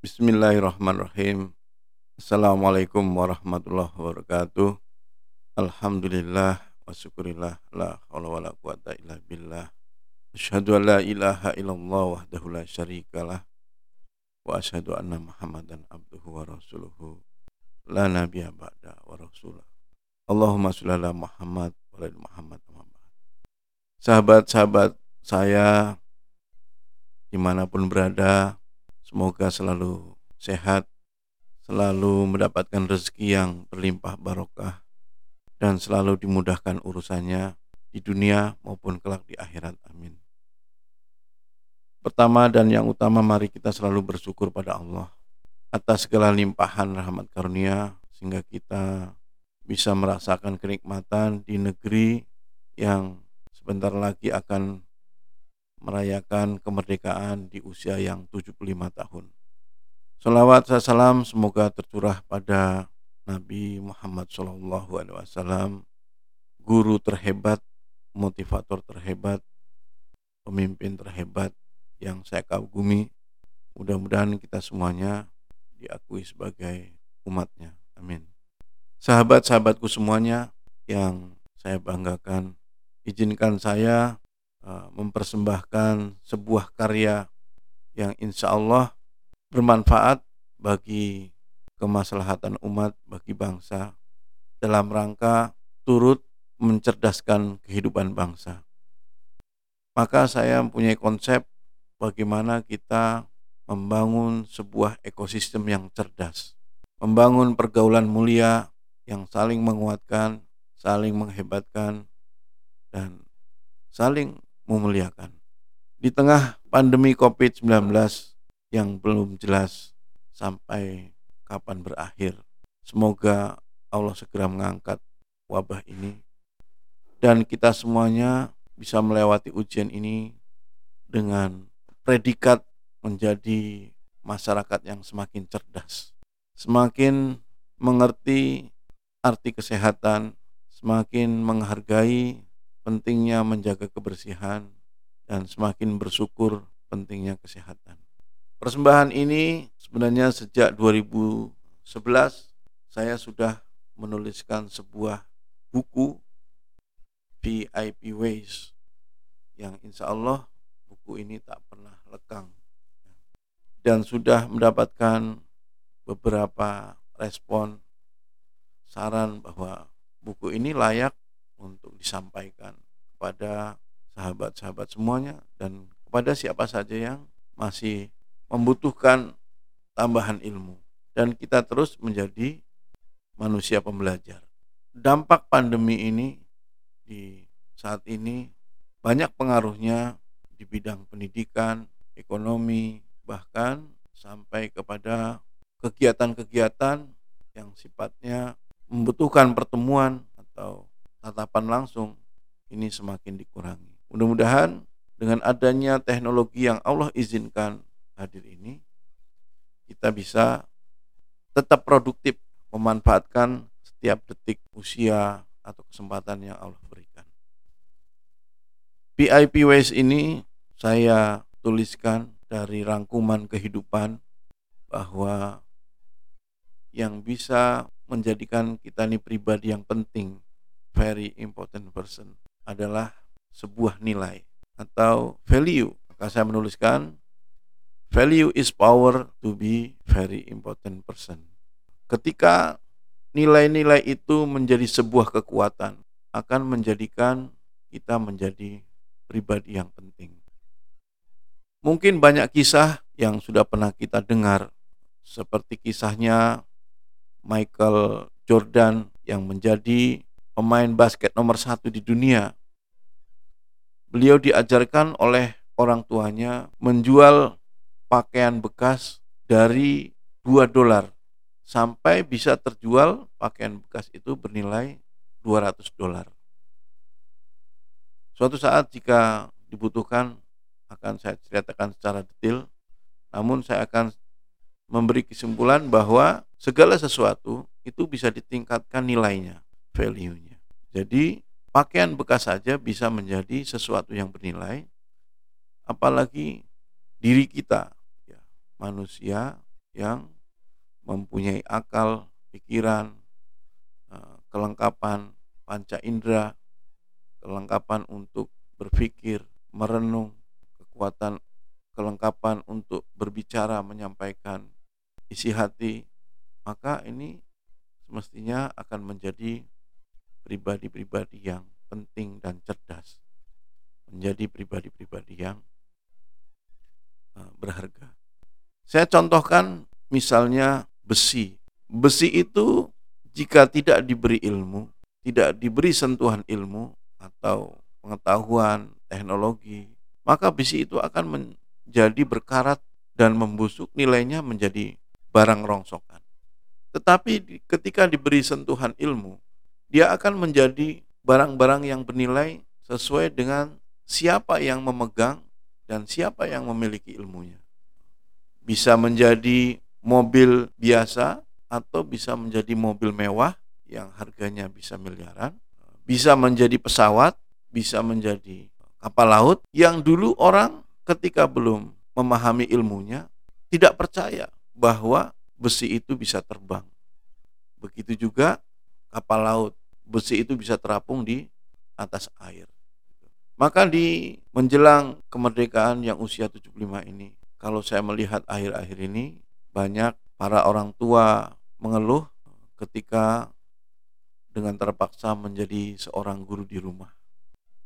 Bismillahirrahmanirrahim. Assalamualaikum warahmatullahi wabarakatuh. Alhamdulillah wa syukurillah la haula wala quwata illa billah. Asyhadu an la ilaha illallah wahdahu la syarikalah wa asyhadu anna Muhammadan abduhu wa rasuluhu la nabiyya ba'da wa rasulah. Allahumma sholli ala Muhammad wa ala Muhammad Sahabat-sahabat saya di mana pun berada, semoga selalu sehat, selalu mendapatkan rezeki yang berlimpah barokah, dan selalu dimudahkan urusannya di dunia maupun kelak di akhirat. Amin. Pertama dan yang utama mari kita selalu bersyukur pada Allah atas segala limpahan rahmat karunia sehingga kita bisa merasakan kenikmatan di negeri yang sebentar lagi akan merayakan kemerdekaan di usia yang 75 tahun. Salawat salam semoga tercurah pada Nabi Muhammad SAW, guru terhebat, motivator terhebat, pemimpin terhebat yang saya kagumi. Mudah-mudahan kita semuanya diakui sebagai umatnya. Amin. Sahabat-sahabatku semuanya yang saya banggakan, izinkan saya mempersembahkan sebuah karya yang insya Allah bermanfaat bagi kemaslahatan umat, bagi bangsa, dalam rangka turut mencerdaskan kehidupan bangsa. Maka saya mempunyai konsep bagaimana kita membangun sebuah ekosistem yang cerdas, membangun pergaulan mulia yang saling menguatkan, saling menghebatkan, dan saling memuliakan. Di tengah pandemi COVID-19 yang belum jelas sampai kapan berakhir, semoga Allah segera mengangkat wabah ini dan kita semuanya bisa melewati ujian ini dengan predikat menjadi masyarakat yang semakin cerdas, semakin mengerti arti kesehatan, semakin menghargai pentingnya menjaga kebersihan dan semakin bersyukur pentingnya kesehatan. Persembahan ini sebenarnya sejak 2011 saya sudah menuliskan sebuah buku VIP Ways yang insya Allah buku ini tak pernah lekang dan sudah mendapatkan beberapa respon saran bahwa buku ini layak untuk disampaikan kepada sahabat-sahabat semuanya dan kepada siapa saja yang masih membutuhkan tambahan ilmu dan kita terus menjadi manusia pembelajar. Dampak pandemi ini di saat ini banyak pengaruhnya di bidang pendidikan, ekonomi, bahkan sampai kepada kegiatan-kegiatan yang sifatnya membutuhkan pertemuan atau tatapan langsung ini semakin dikurangi. Mudah-mudahan dengan adanya teknologi yang Allah izinkan hadir ini, kita bisa tetap produktif memanfaatkan setiap detik usia atau kesempatan yang Allah berikan. PIP Ways ini saya tuliskan dari rangkuman kehidupan bahwa yang bisa menjadikan kita ini pribadi yang penting very important person adalah sebuah nilai atau value. Maka saya menuliskan value is power to be very important person. Ketika nilai-nilai itu menjadi sebuah kekuatan akan menjadikan kita menjadi pribadi yang penting. Mungkin banyak kisah yang sudah pernah kita dengar seperti kisahnya Michael Jordan yang menjadi pemain basket nomor satu di dunia. Beliau diajarkan oleh orang tuanya menjual pakaian bekas dari 2 dolar sampai bisa terjual pakaian bekas itu bernilai 200 dolar. Suatu saat jika dibutuhkan akan saya ceritakan secara detail, namun saya akan memberi kesimpulan bahwa segala sesuatu itu bisa ditingkatkan nilainya, value-nya. Jadi pakaian bekas saja bisa menjadi sesuatu yang bernilai, apalagi diri kita, ya, manusia yang mempunyai akal, pikiran, eh, kelengkapan panca indera, kelengkapan untuk berpikir, merenung, kekuatan kelengkapan untuk berbicara, menyampaikan isi hati, maka ini semestinya akan menjadi pribadi-pribadi yang penting dan cerdas, menjadi pribadi-pribadi yang eh, berharga. Saya contohkan misalnya besi. Besi itu jika tidak diberi ilmu, tidak diberi sentuhan ilmu atau pengetahuan, teknologi, maka besi itu akan menjadi berkarat dan membusuk, nilainya menjadi barang rongsokan. Tetapi ketika diberi sentuhan ilmu, dia akan menjadi barang-barang yang bernilai sesuai dengan siapa yang memegang dan siapa yang memiliki ilmunya. Bisa menjadi mobil biasa atau bisa menjadi mobil mewah yang harganya bisa miliaran, bisa menjadi pesawat, bisa menjadi kapal laut yang dulu orang ketika belum memahami ilmunya tidak percaya bahwa besi itu bisa terbang. Begitu juga kapal laut, besi itu bisa terapung di atas air. Maka di menjelang kemerdekaan yang usia 75 ini, kalau saya melihat akhir-akhir ini banyak para orang tua mengeluh ketika dengan terpaksa menjadi seorang guru di rumah.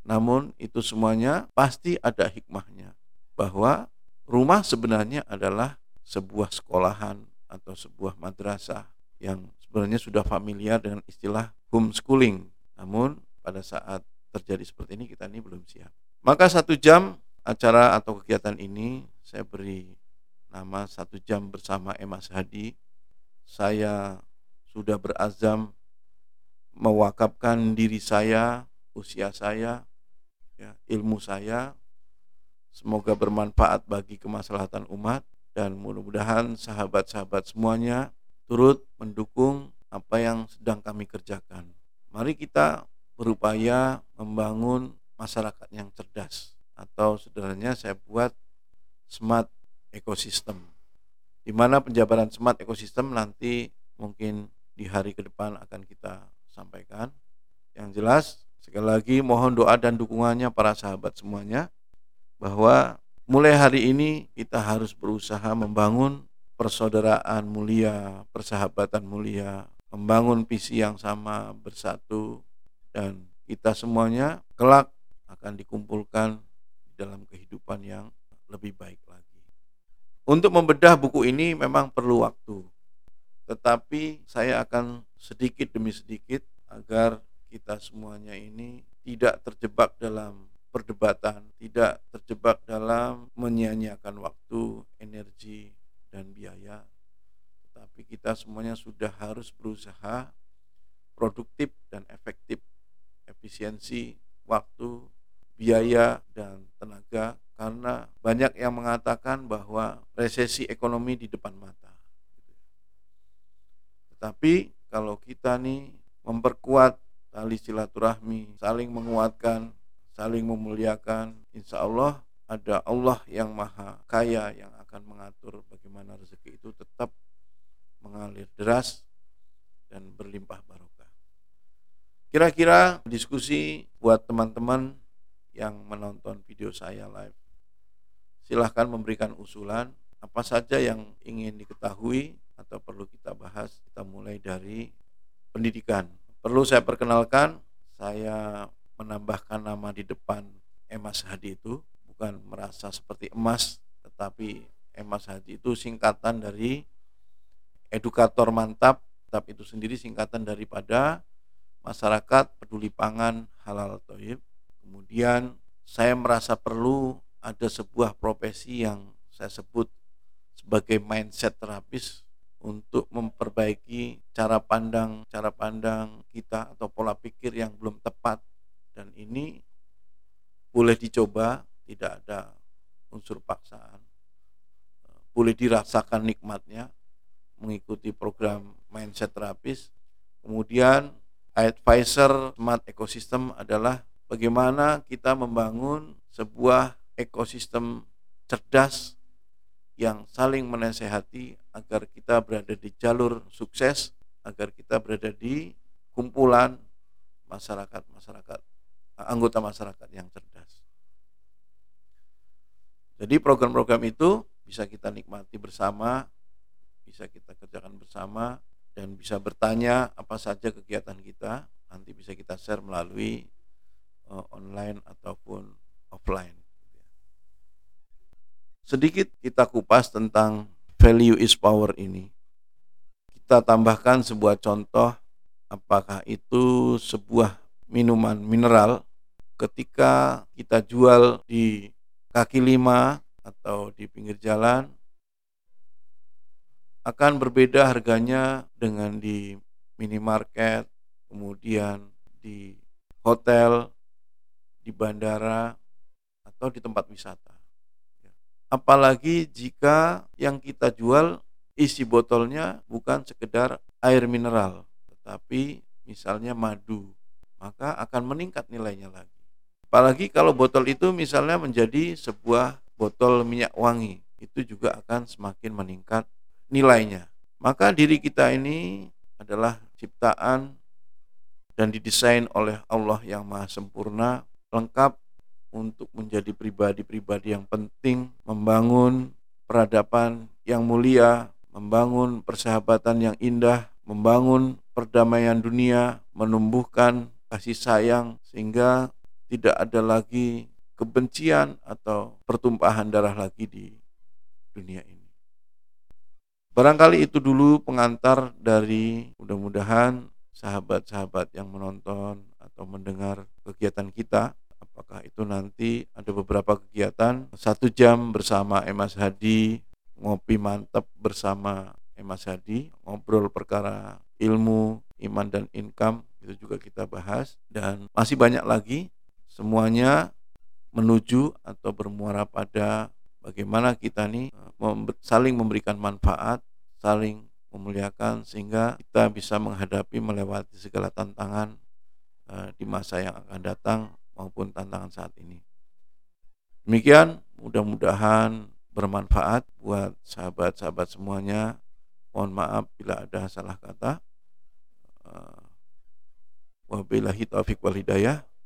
Namun itu semuanya pasti ada hikmahnya bahwa rumah sebenarnya adalah sebuah sekolahan atau sebuah madrasah yang sebenarnya sudah familiar dengan istilah homeschooling. Namun pada saat terjadi seperti ini kita ini belum siap. Maka satu jam acara atau kegiatan ini saya beri nama satu jam bersama Emas Hadi. Saya sudah berazam mewakafkan diri saya, usia saya, ya, ilmu saya. Semoga bermanfaat bagi kemaslahatan umat dan mudah-mudahan sahabat-sahabat semuanya turut mendukung apa yang sedang kami kerjakan. Mari kita berupaya membangun masyarakat yang cerdas atau sederhananya saya buat smart ekosistem. Di mana penjabaran smart ekosistem nanti mungkin di hari ke depan akan kita sampaikan. Yang jelas, sekali lagi mohon doa dan dukungannya para sahabat semuanya bahwa mulai hari ini kita harus berusaha membangun persaudaraan mulia, persahabatan mulia, membangun visi yang sama bersatu dan kita semuanya kelak akan dikumpulkan dalam kehidupan yang lebih baik lagi. Untuk membedah buku ini memang perlu waktu. Tetapi saya akan sedikit demi sedikit agar kita semuanya ini tidak terjebak dalam perdebatan, tidak terjebak dalam menyia-nyiakan waktu, energi, dan biaya. Tetapi kita semuanya sudah harus berusaha produktif dan efektif, efisiensi, waktu, biaya, dan tenaga karena banyak yang mengatakan bahwa resesi ekonomi di depan mata. Tetapi kalau kita nih memperkuat tali silaturahmi, saling menguatkan, saling memuliakan, insya Allah ada Allah yang maha kaya yang akan mengatur bagaimana rezeki itu tetap mengalir deras dan berlimpah barokah. Kira-kira diskusi buat teman-teman yang menonton video saya live. Silahkan memberikan usulan apa saja yang ingin diketahui atau perlu kita bahas kita mulai dari pendidikan perlu saya perkenalkan saya menambahkan nama di depan Emas Hadi itu bukan merasa seperti emas tetapi Emas Hadi itu singkatan dari edukator mantap tapi itu sendiri singkatan daripada masyarakat peduli pangan halal toib kemudian saya merasa perlu ada sebuah profesi yang saya sebut sebagai mindset terapis untuk memperbaiki cara pandang cara pandang kita atau pola pikir yang belum tepat. Dan ini boleh dicoba tidak ada unsur paksaan boleh dirasakan nikmatnya mengikuti program mindset terapis kemudian advisor smart ecosystem adalah bagaimana kita membangun sebuah ekosistem cerdas yang saling menasehati agar kita berada di jalur sukses, agar kita berada di kumpulan masyarakat-masyarakat, anggota masyarakat yang cerdas. Jadi program-program itu bisa kita nikmati bersama, bisa kita kerjakan bersama, dan bisa bertanya apa saja kegiatan kita, nanti bisa kita share melalui uh, online ataupun offline. Sedikit kita kupas tentang value is power ini. Kita tambahkan sebuah contoh apakah itu sebuah minuman mineral ketika kita jual di kaki lima atau di pinggir jalan akan berbeda harganya dengan di minimarket, kemudian di hotel, di bandara, atau di tempat wisata. Apalagi jika yang kita jual isi botolnya bukan sekedar air mineral, tetapi misalnya madu, maka akan meningkat nilainya lagi. Apalagi kalau botol itu misalnya menjadi sebuah botol minyak wangi, itu juga akan semakin meningkat nilainya. Maka diri kita ini adalah ciptaan dan didesain oleh Allah yang Maha Sempurna, lengkap untuk menjadi pribadi-pribadi yang penting, membangun peradaban yang mulia, membangun persahabatan yang indah, membangun perdamaian dunia, menumbuhkan kasih sayang sehingga tidak ada lagi kebencian atau pertumpahan darah lagi di dunia ini. Barangkali itu dulu pengantar dari mudah-mudahan sahabat-sahabat yang menonton atau mendengar kegiatan kita. Apakah itu nanti ada beberapa kegiatan? Satu jam bersama Emas Hadi ngopi mantap bersama Emas Hadi ngobrol perkara ilmu iman dan income itu juga kita bahas. Dan masih banyak lagi semuanya menuju atau bermuara pada bagaimana kita nih eh, saling memberikan manfaat saling memuliakan sehingga kita bisa menghadapi melewati segala tantangan uh, di masa yang akan datang maupun tantangan saat ini. Demikian, mudah-mudahan bermanfaat buat sahabat-sahabat semuanya. Mohon maaf bila ada salah kata. Uh, wabillahi taufiq wal hidayah.